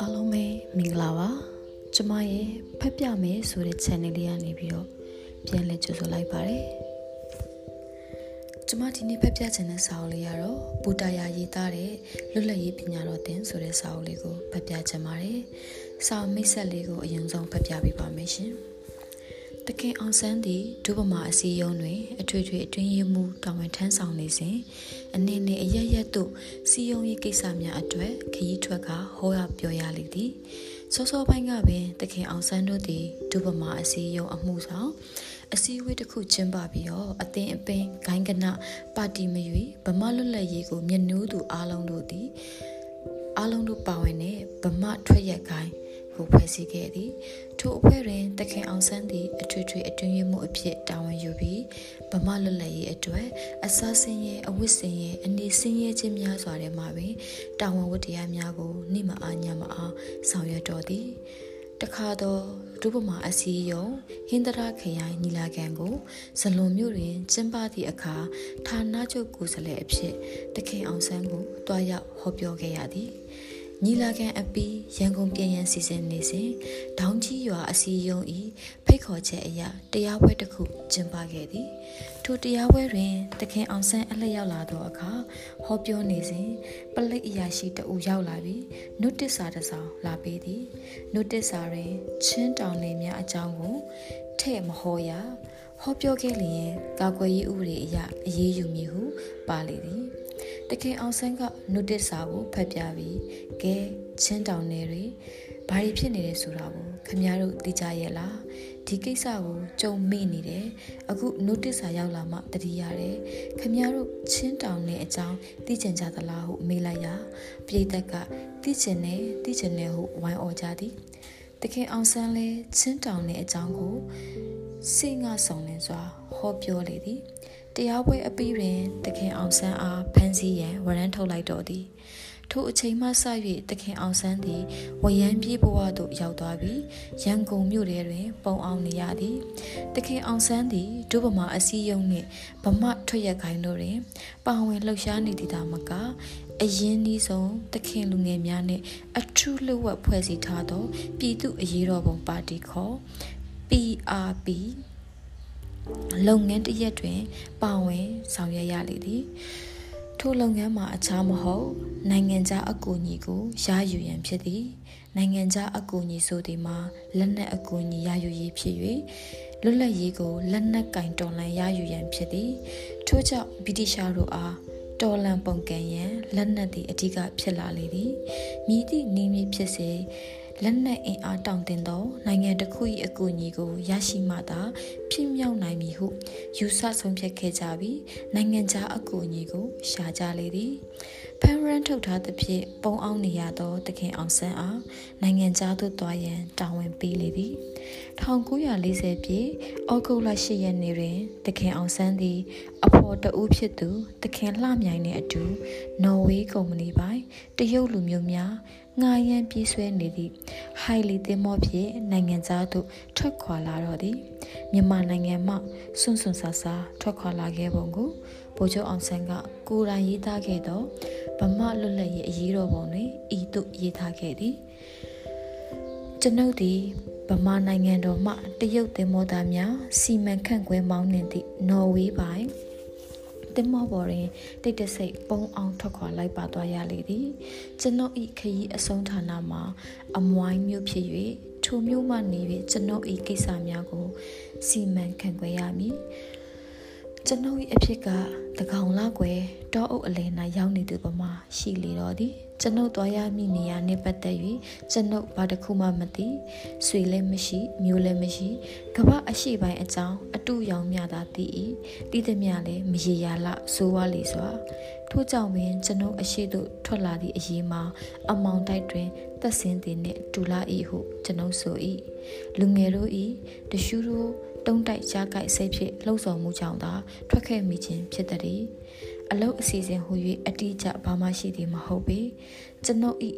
အားလုံးပဲမင်္ဂလာပါကျမရဲ့ဖက်ပြမယ်ဆိုတဲ့ channel လေးကနေပြီးတော့ပြန်လည်ကြိုဆိုလိုက်ပါတယ်ကျမဒီနေ့ဖက်ပြချင်တဲ့စာအုပ်လေးကတော့ဘူတာယာရေးသားတဲ့လွတ်လပ်ရေးပညာတော်သင်ဆိုတဲ့စာအုပ်လေးကိုဖက်ပြချင်ပါတယ်စာအုပ်မိတ်ဆက်လေးကိုအရင်ဆုံးဖက်ပြပေးပါမယ်ရှင် တခင်အောင်ဆန်းသည်ဒုဗမာအစည်းအရုံးတွင်အထွေထွေအတွင်းရေးမှူးတာဝန်ထမ်းဆောင်နေစဉ်အနေနဲ့အရရက်သို့စီယုံရေးကိစ္စများအတွက်ခရီးထွက်ကဟောရပြောရလိမ့်သည်စောစောပိုင်းကပင်တခင်အောင်ဆန်းတို့သည်ဒုဗမာအစည်းအရုံးအမှုဆောင်အစည်းအဝေးတစ်ခုကျင်းပပြီးတော့အသင်အပင်ဂိုင်းကနပါတီမရွေဗမာလွတ်လပ်ရေးကိုမျက်နှိုးသူအားလုံးတို့သည်အားလုံးတို့ပါဝင်တဲ့ဗမာထွက်ရက်ဂိုင်းကိုဖွဲ့စည်းခဲ့သည် ထိုအဖွဲ့တွင်တခင်အောင်ဆန်းသည်အထွေထွေအတွင်းမှုအဖြစ်တာဝန်ယူပြီးဗမာလွတ်လပ်ရေးအတွက်အစားစင်းရဲ့အဝတ်စင်ရဲ့အနေစင်းရဲ့ခြင်းများစွာထဲမှာပင်တာဝန်ဝတ္တရားများကိုနှိမအားညမအားဆောင်ရွက်တော်သည်တခါတော့ဒုပမာအစည်းအရုံးဟင်္ဒရာခရိုင်ညီလာခံကိုဇလွန်မြို့တွင်ကျင်းပသည့်အခါဌာနချုပ်ကိုယ်စားလှယ်အဖြစ်တခင်အောင်ဆန်းကိုတွားရောက်ဟောပြောခဲ့ရသည် ညီလာခံအပီးရန်ကုန်ပြည်ရန်စီစဉ်နေစဉ်ဒေါင်းကြီးရွာအစည်းအရုံး၏ဖိတ်ခေါ်ချက်အရတရားပွဲတစ်ခုကျင်းပခဲ့သည်ထိုတရားပွဲတွင်တခင်အောင်ဆန်းအလှည့်ရောက်လာသောအခါဟောပြောနေစဉ်ပလိတ်အရာရှိတအူရောက်လာပြီးနုတစ်စာတစ်စောင်လာပေးသည်နုတစ်စာတွင်ချင်းတောင်နေများအကြောင်းကိုထဲ့မဟောရဟောပြောခဲ့လျင်ကာကွယ်ရေးဥပဒေအရအရေးယူမည်ဟုပါလေသည် တခင်အောင်ဆန်းကနုတစ်စာကိုဖတ်ပြပြီးကဲချင်းတောင်နယ်တွေဘာတွေဖြစ်နေတယ်ဆိုတာကိုခင်ဗျားတို့သိကြရဲ့လားဒီကိစ္စကိုကြုံမိနေတယ်အခု notice စာရောက်လာမှတတိရတယ်ခင်ဗျားတို့ချင်းတောင်နယ်အကြောင်းသိကျင်ကြသလားဟုမေးလိုက်ရာပြည်သက်ကသိကျင်နေသိကျင်နေဟုဝိုင်းអော်ကြသည်တခင်အောင်ဆန်းလဲချင်းတောင်နယ်အကြောင်းကိုစိတ်ငါဆောင်လင်းစွာဟောပြောလေသည် တရားပွဲအပြီးတွင်တခင်အောင်ဆန်းအားဖမ်းဆီးရန်ဝရမ်းထုတ်လိုက်တော်သည်ထိုအချိန်မှစ၍တခင်အောင်ဆန်းသည်ဝရမ်းပြေးဘဝသို့ရောက်သွားပြီးရန်ကုန်မြို့ထဲတွင် ပုံအောင်နေရသည်တခင်အောင်ဆန်းသည်ဒုဗမာအစည်းအရုံးနှင့်ဗမာထွက်ရက်ခိုင်းတို့တွင်ပါဝင်လှုပ်ရှားနေသည်သာမကအရင်ဤဆုံးတခင်လူငယ်များနှင့်အထူးလှုပ်ဝက်ဖွဲ့စည်းထားသော ပြည်သူအရေးတော်ပုံပါတီခေါ် PRP လုပ်ငန်းတစ်ရက်တွင် ပါဝင်ဆောင်ရွက်ရလေသည်ထိုလုပ်ငန်းမှာအခြားမဟုတ်နိုင်ငံခြားအကူအညီကိုရယူရန်ဖြစ်သည်နိုင်ငံခြားအကူအညီဆိုသည်မှာလက်နက်အကူအညီရယူရေးဖြစ်၍လွတ်လပ်ရေးကိုလက်နက်ကင်တော်လှန်ရယူရန်ဖြစ်သည်ထို့ကြောင့်ဗြိတိရှားတို့အားတော်လန်ပုံကန်ရန်လက်နက်သည့်အဓိကဖြစ်လာလေသည်မြည်သည့်နေမည်ဖြစ်စေ လက်နက်အင်အားတောင့်တင်သော နိုင်ငံတစ်ခု၏အကူအညီကိုရရှိမှသာဖြစ်မြောက်နိုင်မည်ဟုယူဆဆုံးဖြတ်ခဲ့ကြပြီးနိုင်ငံခြားအကူအညီကိုရှာကြလေသည် ဖန်ရန်ထုတ်ထားသဖြင့်ပုံအောင်နေရသောတခင်အောင်ဆန်းအားနိုင်ငံခြားသို့သွားရန်တာဝန်ပေးလေသည်1940ပြည့်ဩဂုတ်လ10ရက်နေ့တွင်တခင်အောင်ဆန်းသည် အဖော်တဦးဖြစ်သူတခင်လှမြိုင်နှင့်အတူနော်ဝေးကုမ္ပဏီပိုင်တရုတ်လူမျိုးများငာရန်ပြေးဆွဲနေသည့်ဟိုင်လီတင်မော့ဖြင့်နိုင်ငံသားတို့ထွက်ခွာလာတော့သည် မြန်မာနိုင်ငံမှစွန့်စွန့်ဆာဆာထွက်ခွာလာခဲ့ပုံကိုဗိုလ်ချုပ်အောင်ဆန်းကကိုယ်တိုင်ရေးသားခဲ့သောဗမာလွတ်လပ်ရေးအရေးတော်ပုံတွင်ဤသို့ရေးသားခဲ့သည်ကျွန်ုပ်သည်ဗမာနိုင်ငံတော်မှတရုတ်သင်္ဘောသားများစီမံခန့်ခွဲမောင်းနှင်သည့်နော်ဝေးပိုင်တင်မောပေါ်တွင်တိတ်တဆိတ်ပုံအောင်ထွက်ခွာလိုက်ပါသွားရလေသည်ကျွန်ုပ်ဤခရီးအဆုံးဌာနမှာအမွိုင်းမျိုးဖြစ်၍ ထိုမျိုးမှနေ၍ကျွန်ုပ်ဤကိစ္စများကိုစီမံခန့်ခွဲရမည်ကျွန်ုပ်၏အဖြစ်ကတကောင်လောက်ွယ်တောအုပ်အလယ်၌ရောက်နေသူပမာရှိလေတော့သည် ကျွန်ုပ်သွားရမည့်နေရာနှင့်ပတ်သက်၍ကျွန်ုပ်ဘာတစ်ခုမှမသိဆွေလည်းမရှိ မျိုးလည်းမရှိကမ္ဘာအရှိပိုင်းအကြောင်းအတူရောင်မြတာသိ၏တည်သည်မြလည်းမရေရာလဆိုးဝါးလေစွာထို့ကြောင့်ပင်ကျွန်ုပ်အရှိတို့ထွက်လာသည့်အရေးမှာအမောင်တိုက်တွင်သက်စင်သည်နှင့်တူလာ၏ဟုကျွန်ုပ်ဆို၏လူငယ်တို့၏တရှူတို့တုံးတိုက်ကြားကိုက်စိတ်ဖြင့်လှုပ်ဆော်မှုကြောင့်သာထွက်ခဲ့မိခြင်းဖြစ်သည် အလုတ်အစီအစဉ်ဟူ၍အတိအကျဘာမှရှိသည်မဟုတ်ပေကျွန်ုပ်၏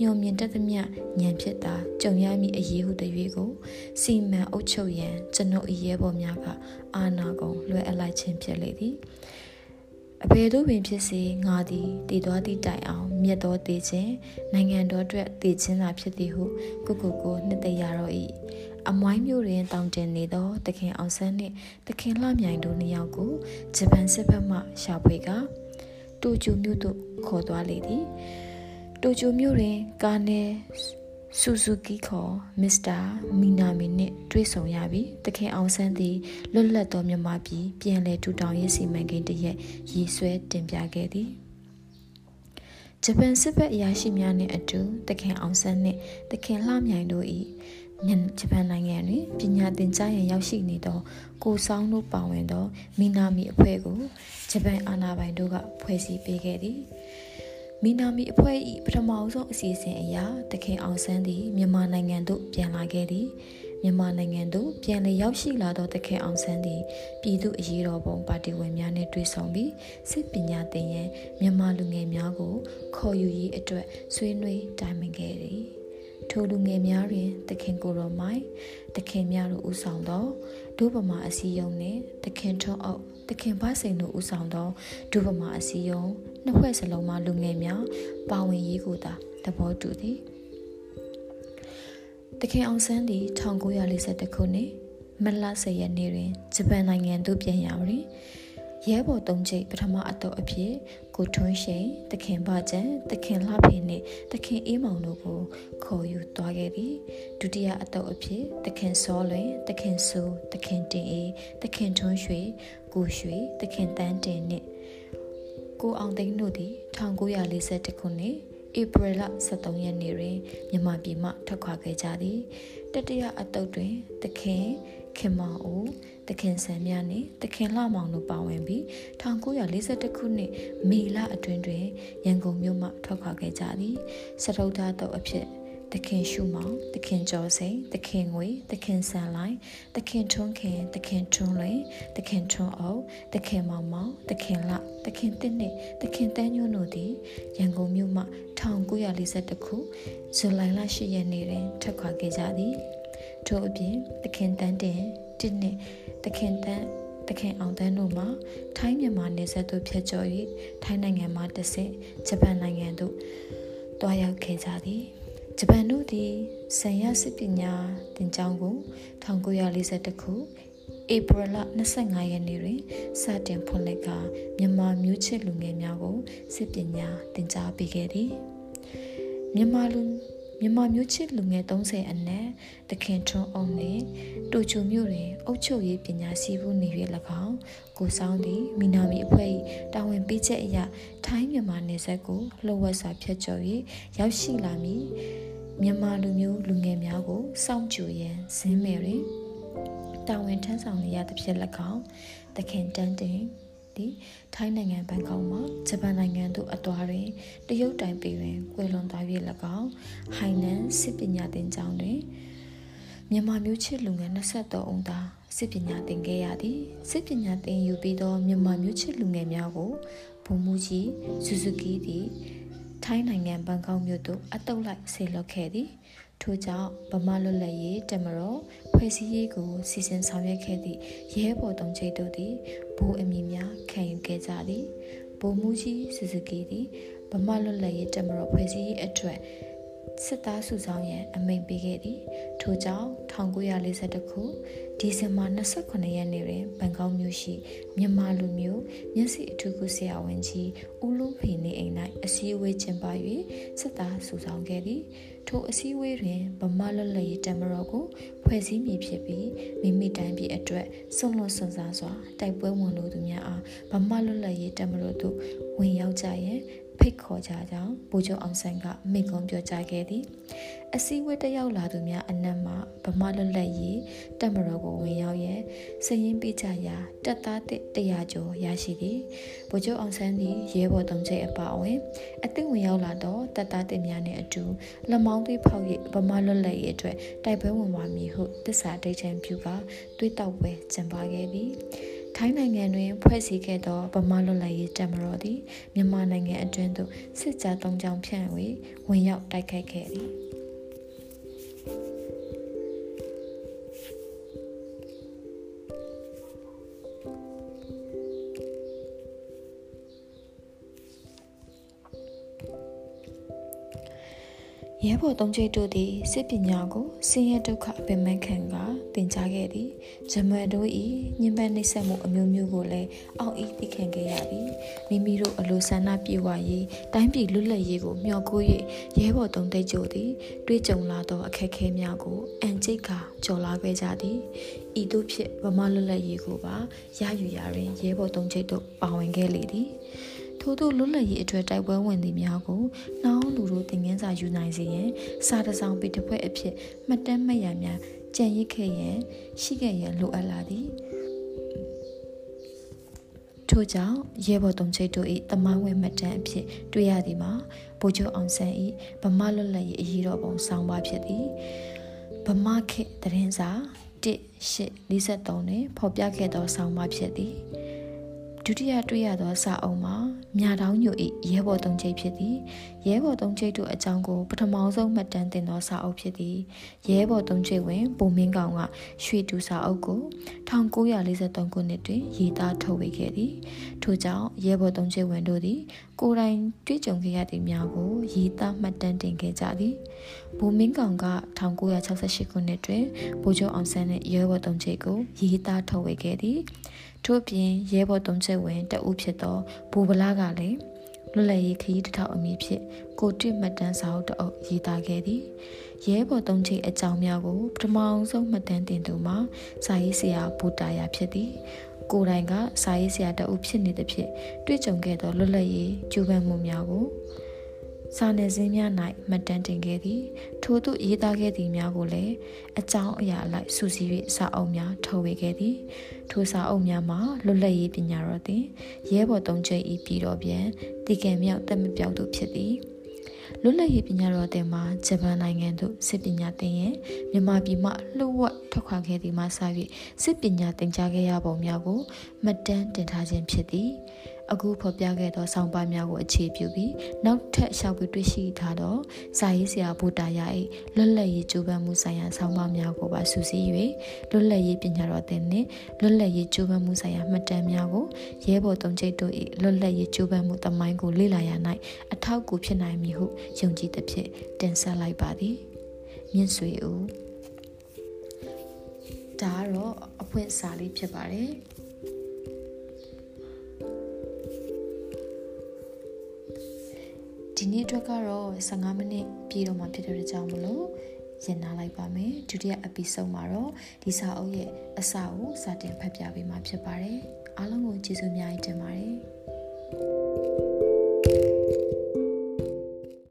ညုံမြင့်တသမျှညံဖြစ်တာကြုံရမည့်အရေးဟုတ၍ကိုစီမံအုပ်ချုပ်ရန်ကျွန်ုပ်၏ရဲဘော်များကအာနာကုန်လွှဲအပ်လိုက်ခြင်းဖြစ်လေသည်အဘယ်သို့ပင်ဖြစ်စေငါသည်တည်သွားသည့်တိုင်အောင်မြတ်တော်တည်ခြင်းနိုင်ငံတော်အတွက်တည်ခြင်းသာဖြစ်သည်ဟုကိုကိုကိုနှစ်သိရတော့၏ အမွိုင်းမျိုးတွင်တောင်တင်နေသောတခင်အောင်ဆန်းနှင့်တခင်လှမြိုင်တို့နှစ်ယောက်ကိုဂျပန်စစ်ဘက်မှရှာဖွေကတိုကျိုမြို့သို့ခေါ်သွားလေသည်တိုကျိုမြို့တွင်ကာနယ်ဆူဇူကီခေါ်မစ္စတာမီနာမီနှင့်တွေ့ဆုံရပြီးတခင်အောင်ဆန်းသည်လွတ်လပ်သောမြန်မာပြည်ပြန်လည်ထူထောင်ရေးစီမံကိန်းတရက်ရည်ဆွဲတင်ပြခဲ့သည်ဂျပန်စစ်ဘက်အရာရှိများနှင့်အတူတခင်အောင်ဆန်းနှင့်တခင်လှမြိုင်တို့၏ ဂျပန်နိုင်ငံတွင်ပညာသင်ကြားရန်ရောက်ရှိနေသောကိုဆောင်တို့ပါဝင်သောမီနာမီအဖွဲ့ကိုဂျပန်အာဏာပိုင်တို့ကဖွဲ့စည်းပေးခဲ့သည်မီနာမီအဖွဲ့၏ပထမအဆုံးအစီအစဉ်အရတခင်အောင်ဆန်းသည်မြန်မာနိုင်ငံသို့ပြန်လာခဲ့သည်မြန်မာနိုင်ငံသို့ပြန်လည်ရောက်ရှိလာသောတခင်အောင်ဆန်းသည်ပြည်သူအရေးတော်ပုံပါတီဝင်များနှင့်တွေ့ဆုံပြီးစစ်ပညာသင်ရန်မြန်မာလူငယ်များကိုခေါ်ယူရေးအတွက်ဆွေးနွေးတိုင်ပင်ခဲ့သည် ထိုလူငယ်များတွင်တခင်ကိုရောမိုင်တခင်များတို့ဦးဆောင်သောဒုဗမာအစည်းအရုံးနှင့်တခင်ထွန်းအုပ်တခင်ဘစိန်တို့ဦးဆောင်သောဒုဗမာအစည်းအရုံးနှစ်ဖွဲ့စလုံးမှလူငယ်များပါဝင်ရေးကိုသာသဘောတူသည်တခင်အောင်ဆန်းသည်1942ခုနှစ်မလ10ရက်နေ့တွင်ဂျပန်နိုင်ငံသို့ပြန်ရောက်ပြီး ရဲဘော်သုံးချိတ်ပထမအတော့အဖြစ်ကိုထွန်းရှိန်တခင်ဘကျန်တခင်လှဖေနှင့်တခင်အေးမောင်တို့ကိုခေါ်ယူသွားခဲ့သည်ဒုတိယအတော့အဖြစ်တခင်စောလွင်တခင်ဆူတခင်တင်အေးတခင်ထွန်းရွှေကိုရွှေတခင်တန်းတင်နှင့်ကိုအောင်သိန်းတို့သည်1941ခုနှစ်ဧပြီလ23ရက်နေ့တွင်မြန်မာပြည်မှထွက်ခွာခဲ့ကြသည်တတိယအတုပ်တွင်တခင် ခင်မောင်ဦးတခင်ဆန်မြနှင့်တခင်လှမောင်တို့ပါဝင်ပြီး1941ခုနှစ်မေလအတွင်းတွင်ရန်ကုန်မြို့မှထွက်ခွာခဲ့ကြသည်စတုဒ္ဓတုပ်အဖြစ်တခင်ရှုမောင်တခင်ကျော်စိန်တခင်ငွေတခင်ဆန်လိုင်းတခင်ထွန်းခင်တခင်ထွန်းလွင်တခင်ထွန်းအောင်တခင်မောင်မောင်တခင်လတခင်တစ်နှစ်တခင်တန်းညွန့်တို့သည်ရန်ကုန်မြို့မှ1942ခုဇူလိုင်လ10ရက်နေ့တွင်ထွက်ခွာခဲ့ကြသည် ထို့အပြင်တခင်တန်းတင်တစ်နှစ်တခင်တန်းတခင်အောင်တန်းတို့မှာထိုင်းမြန်မာနယ်စပ်သို့ဖြတ်ကျော်၍ထိုင်းနိုင်ငံမှတဆင့်ဂျပန်နိုင်ငံသို့တွားရောက်ခဲ့ကြသည်ဂျပန်တို့သည်ဆန်ရစစ်ပညာသင်ကျောင်းကို1942ခုဧပြီလ25ရက်နေ့တွင်စတင်ဖွင့်လှစ်ကမြန်မာမျိုးချစ်လူငယ်များကိုစစ်ပညာသင်ကြားပေးခဲ့သည်မြန်မာလူ မြန်မာမျိုးချစ်လူငယ်30အနက်တခင်ထွန်းအောင်နှင့်တိုချိုမြို့တွင်အုပ်ချုပ်ရေးပညာရှိမှုနေ၍၎င်းကိုဆောင်သည့်မိနာမီအဖွဲ့၏တာဝန်ပေးချက်အရထိုင်းမြန်မာနယ်စပ်ကိုလှုပ်ဝက်စွာဖျက်ချော်၍ရောက်ရှိလာမည်မြန်မာလူမျိုးလူငယ်များကိုစောင့်ကြိုရန်ဇင်းမယ်တွင်တာဝန်ထမ်းဆောင်နေရသဖြင့်၎င်းတခင်တန်းတင် သည်ထိုင်းနိုင်ငံဘန်ကောက်မှဂျပန်နိုင်ငံသို့အသွားတွင်တရုတ်တိုင်ပေတွင်ကွယ်လွန်သွား၍၎င်းဟိုင်နန်စစ်ပညာသင်ကျောင်းတွင်မြန်မာမျိုးချစ်လူငယ်23ဦးသာစစ်ပညာသင်ခဲ့ရသည်စစ်ပညာသင်ယူပြီးသောမြန်မာမျိုးချစ်လူငယ်များကိုဘုံမူကြီးဆူဇူကီသည် ထိုင်းနိုင်ငံဘန်ကောက်မြို့သို့အတုပ်လိုက်ဆေလွတ်ခဲ့သည်ထို့ကြောင့်ဗမာလွတ်လပ်ရေးတမတော်ဖွဲ့စည်းရေးကိုစီစဉ်ဆောင်ရွက်ခဲ့သည့်ရဲဘော်တုံးချိတ်တို့သည်ဘိုးအမည်များခံယူခဲ့ကြသည်ဘိုးမူကြီးစုစုကီသည်ဗမာလွတ်လပ်ရေးတမတော်ဖွဲ့စည်းရေးအတွက်စစ်သားစုဆောင်ရန်အမိန့်ပေးခဲ့သည်ထို့ကြောင့်1942ခု ဒီဇင်ဘာ29ရက်နေ့တွင်ဘန်ကောက်မြို့ရှိမြန်မာလူမျိုးမျက်စိအထူးကုဆရာဝန်ကြီးဦးလုံးဖေနေအိမ်၌အစည်းအဝေးကျင်းပ၍စစ်သားစုဆောင်ခဲ့သည်ထိုအစည်းအဝေးတွင်ဗမာလွတ်လပ်ရေးတမတော်ကိုဖွဲ့စည်းမည်ဖြစ်ပြီးမိမိတိုင်းပြည်အတွက်စွန့်လွတ်စွန့်စားစွာတိုက်ပွဲဝင်လိုသူများအားဗမာလွတ်လပ်ရေးတမတော်သို့ဝင်ရောက်ကြရန် ဖိတ်ခေါ်ကြကြောင်းဗိုလ်ချုပ်အောင်ဆန်းကမိန့်ခွန်းပြောကြားခဲ့သည်အစည်းအဝေးတက်ရောက်လာသူများအနက်မှဗမာလွတ်လပ်ရေးတပ်မတော်ကိုဝင်ရောက်ရန်စည်ရင်ပေးကြရာတပ်သားတရာကျော်ရရှိသည်ဗိုလ်ချုပ်အောင်ဆန်းသည်ရဲဘော်တုံးချိတ်အပါအဝင်အသစ်ဝင်ရောက်လာသောတပ်သားတင်များနှင့်အတူလက်မောင်းသွေးဖောက်၍ဗမာလွတ်လပ်ရေးအတွက်တိုက်ပွဲဝင်ပါမည်ဟုတစ္ဆာဒိတ်ချံပြုကသွေးတောက်ပွဲကျင်းပခဲ့သည် ထိုင်းနိုင်ငံတွင်ဖွဲ့စည်းခဲ့သောဗမာလွတ်လပ်ရေးတပ်မတော်သည်မြန်မာနိုင်ငံအတွင်းသို့စစ်ကြောသုံးကြောင်ဖြန့်၍ဝင်ရောက်တိုက်ခိုက်ခဲ့သည် ရဲဘော်သုံးချိတ်တို့သည်စစ်ပညာကိုဆင်းရဲဒုက္ခအပင်မခံကသင်ကြားခဲ့သည်ဂျမန်တို့၏ညှဉ်းပန်းနှိပ်စက်မှုအမျိုးမျိုးကိုလည်းအောက်ဤသိခံခဲ့ရသည်မိမိတို့အလိုဆန္ဒပြေဝရေးတိုင်းပြည်လွတ်လပ်ရေးကိုမျှော်ကို၍ရဲဘော်သုံးသိတ်တို့သည်တွေးကြုံလာသောအခက်အခဲများကိုအန်ကျိတ်ကကြော်လာခဲ့ကြသည်ဤသို့ဖြစ်ဗမာလွတ်လပ်ရေးကိုပါရယူရာတွင်ရဲဘော်သုံးချိတ်တို့ပါဝင်ခဲ့လေသည် ထို့သောလွတ်လပ်ရေးအတွက်တိုက်ပွဲဝင်သူများကိုနှောင်းလူတို့သင်ခန်းစာယူနိုင်စေရန်စာတစောင်ပေတစ်ဖွဲ့အဖြစ်မှတ်တမ်းမှတ်ရများကြံရစ်ခဲ့ရန်ရှိခဲ့ရန်လိုအပ်လာသည်ထို့ကြောင့်ရဲဘော်တုံချိတ်တို့၏တမိုင်းဝင်မှတ်တမ်းအဖြစ်တွေ့ရသည်မှာဗိုလ်ချုပ်အောင်ဆန်း၏ဗမာလွတ်လပ်ရေးအရေးတော်ပုံဆောင်းပါဖြစ်သည်ဗမာခေတ်တရင်စာ1 8 43တွင်ဖော်ပြခဲ့သောဆောင်းပါဖြစ်သည် ဒုတိယတွေ့ရသောစာအုပ်မှာမြတောင်းညို၏ရဲဘော်သုံးချိတ်ဖြစ်သည်ရဲဘော်သုံးချိတ်တို့အကြောင်းကိုပထမဆုံးမှတ်တမ်းတင်သောစာအုပ်ဖြစ်သည်ရဲဘော်သုံးချိတ်ဝင်ပုံမင်းကောင်ကရွှေတူစာအုပ်ကို1943ခုနှစ်တွင်ရေးသားထုတ်ဝေခဲ့သည်ထို့ကြောင့်ရဲဘော်သုံးချိတ်ဝင်တို့သည်ကိုယ်တိုင်တွေ့ကြုံခဲ့ရသည့်များကိုရေးသားမှတ်တမ်းတင်ခဲ့ကြသည်ဘူမင်းကောင်က1968ခုနှစ်တွင်ဗိုလ်ချုပ်အောင်ဆန်းနှင့်ရဲဘော်သုံးချိတ်ကိုရေးသားထုတ်ဝေခဲ့သည် ထို့ပြင်ရဲဘော်သုံးချက်ဝင်တအုပ်ဖြစ်သောဘူဗလာကလည်းလွတ်လပ်ရေးခရီးတစ်ထောက်အမည်ဖြင့်ကိုတွေ့မှတ်တမ်းစာအုပ်တအုပ်ရေးသားခဲ့သည်ရဲဘော်သုံးချိတ်အကြောင်းများကိုပထမအောင်ဆုံးမှတ်တမ်းတင်သူမှာစာရေးဆရာဘူတာယာဖြစ်သည်ကိုယ်တိုင်ကစာရေးဆရာတအုပ်ဖြစ်နေသဖြင့်တွေ့ကြုံခဲ့သောလွတ်လပ်ရေးကြိုးပမ်းမှုများကို စာနယ်ဇင်းများ၌မှတ်တမ်းတင်ခဲ့သည် ထို့သို့ရေးသားခဲ့သည်များကိုလည်းအကြောင်းအရာလိုက်စူးစီး၍စာအုပ်များထုတ်ဝေခဲ့သည်ထိုစာအုပ်များမှာလွတ်လပ်ရေးပညာတော်သည်ရဲဘော်သုံးချက်ဤပြည်တော်ပြန်တည်ကံမြောက်တက်မပြောက်သူဖြစ်သည်လွတ်လပ်ရေးပညာတော်တင်မှာဂျပန်နိုင်ငံသို့စစ်ပညာသင်ရင်မြန်မာပြည်မှလှုပ်ဝက်ထွက်ခွာခဲ့သည်မှစ၍စစ်ပညာသင်ကြားခဲ့ရပုံများကိုမှတ်တမ်းတင်ထားခြင်းဖြစ်သည် အခုဖော်ပြခဲ့သောဆောင်းပါးများကိုအခြေပြုပြီးနောက်ထပ်ရှောက်ပြီးတွေ့ရှိထားသောစာရေးဆရာဘူတာရ၏လွတ်လပ်ရေးကြိုးပမ်းမှုဆိုင်ရာဆောင်းပါးများကိုပါစုစည်း၍လွတ်လပ်ရေးပညာတော်သင်နှင့်လွတ်လပ်ရေးကြိုးပမ်းမှုဆိုင်ရာမှတ်တမ်းများကိုရဲဘော်တုံးချိတ်တို့၏လွတ်လပ်ရေးကြိုးပမ်းမှုတမိုင်းကိုလေ့လာရ၌အထောက်အကူဖြစ်နိုင်မည်ဟုယုံကြည်သဖြင့်တင်ဆက်လိုက်ပါသည်မြင့်ဆွေဦးဒါကတော့အဖွင့်စာလေးဖြစ်ပါတယ် ဒီနေ့အတွက်ကတော့15မိနစ်ပြည့်တော့မှဖြစ်တဲ့ကြောင့်မလို့ရင်နာလိုက်ပါမယ်ဒုတိယ episode မှာတော့ဒီစာအုပ်ရဲ့အစကိုစတင်ဖတ်ပြပေးမှာဖြစ်ပါတယ်အားလုံးကိုကျေးဇူးအများကြီးတင်ပါတယ်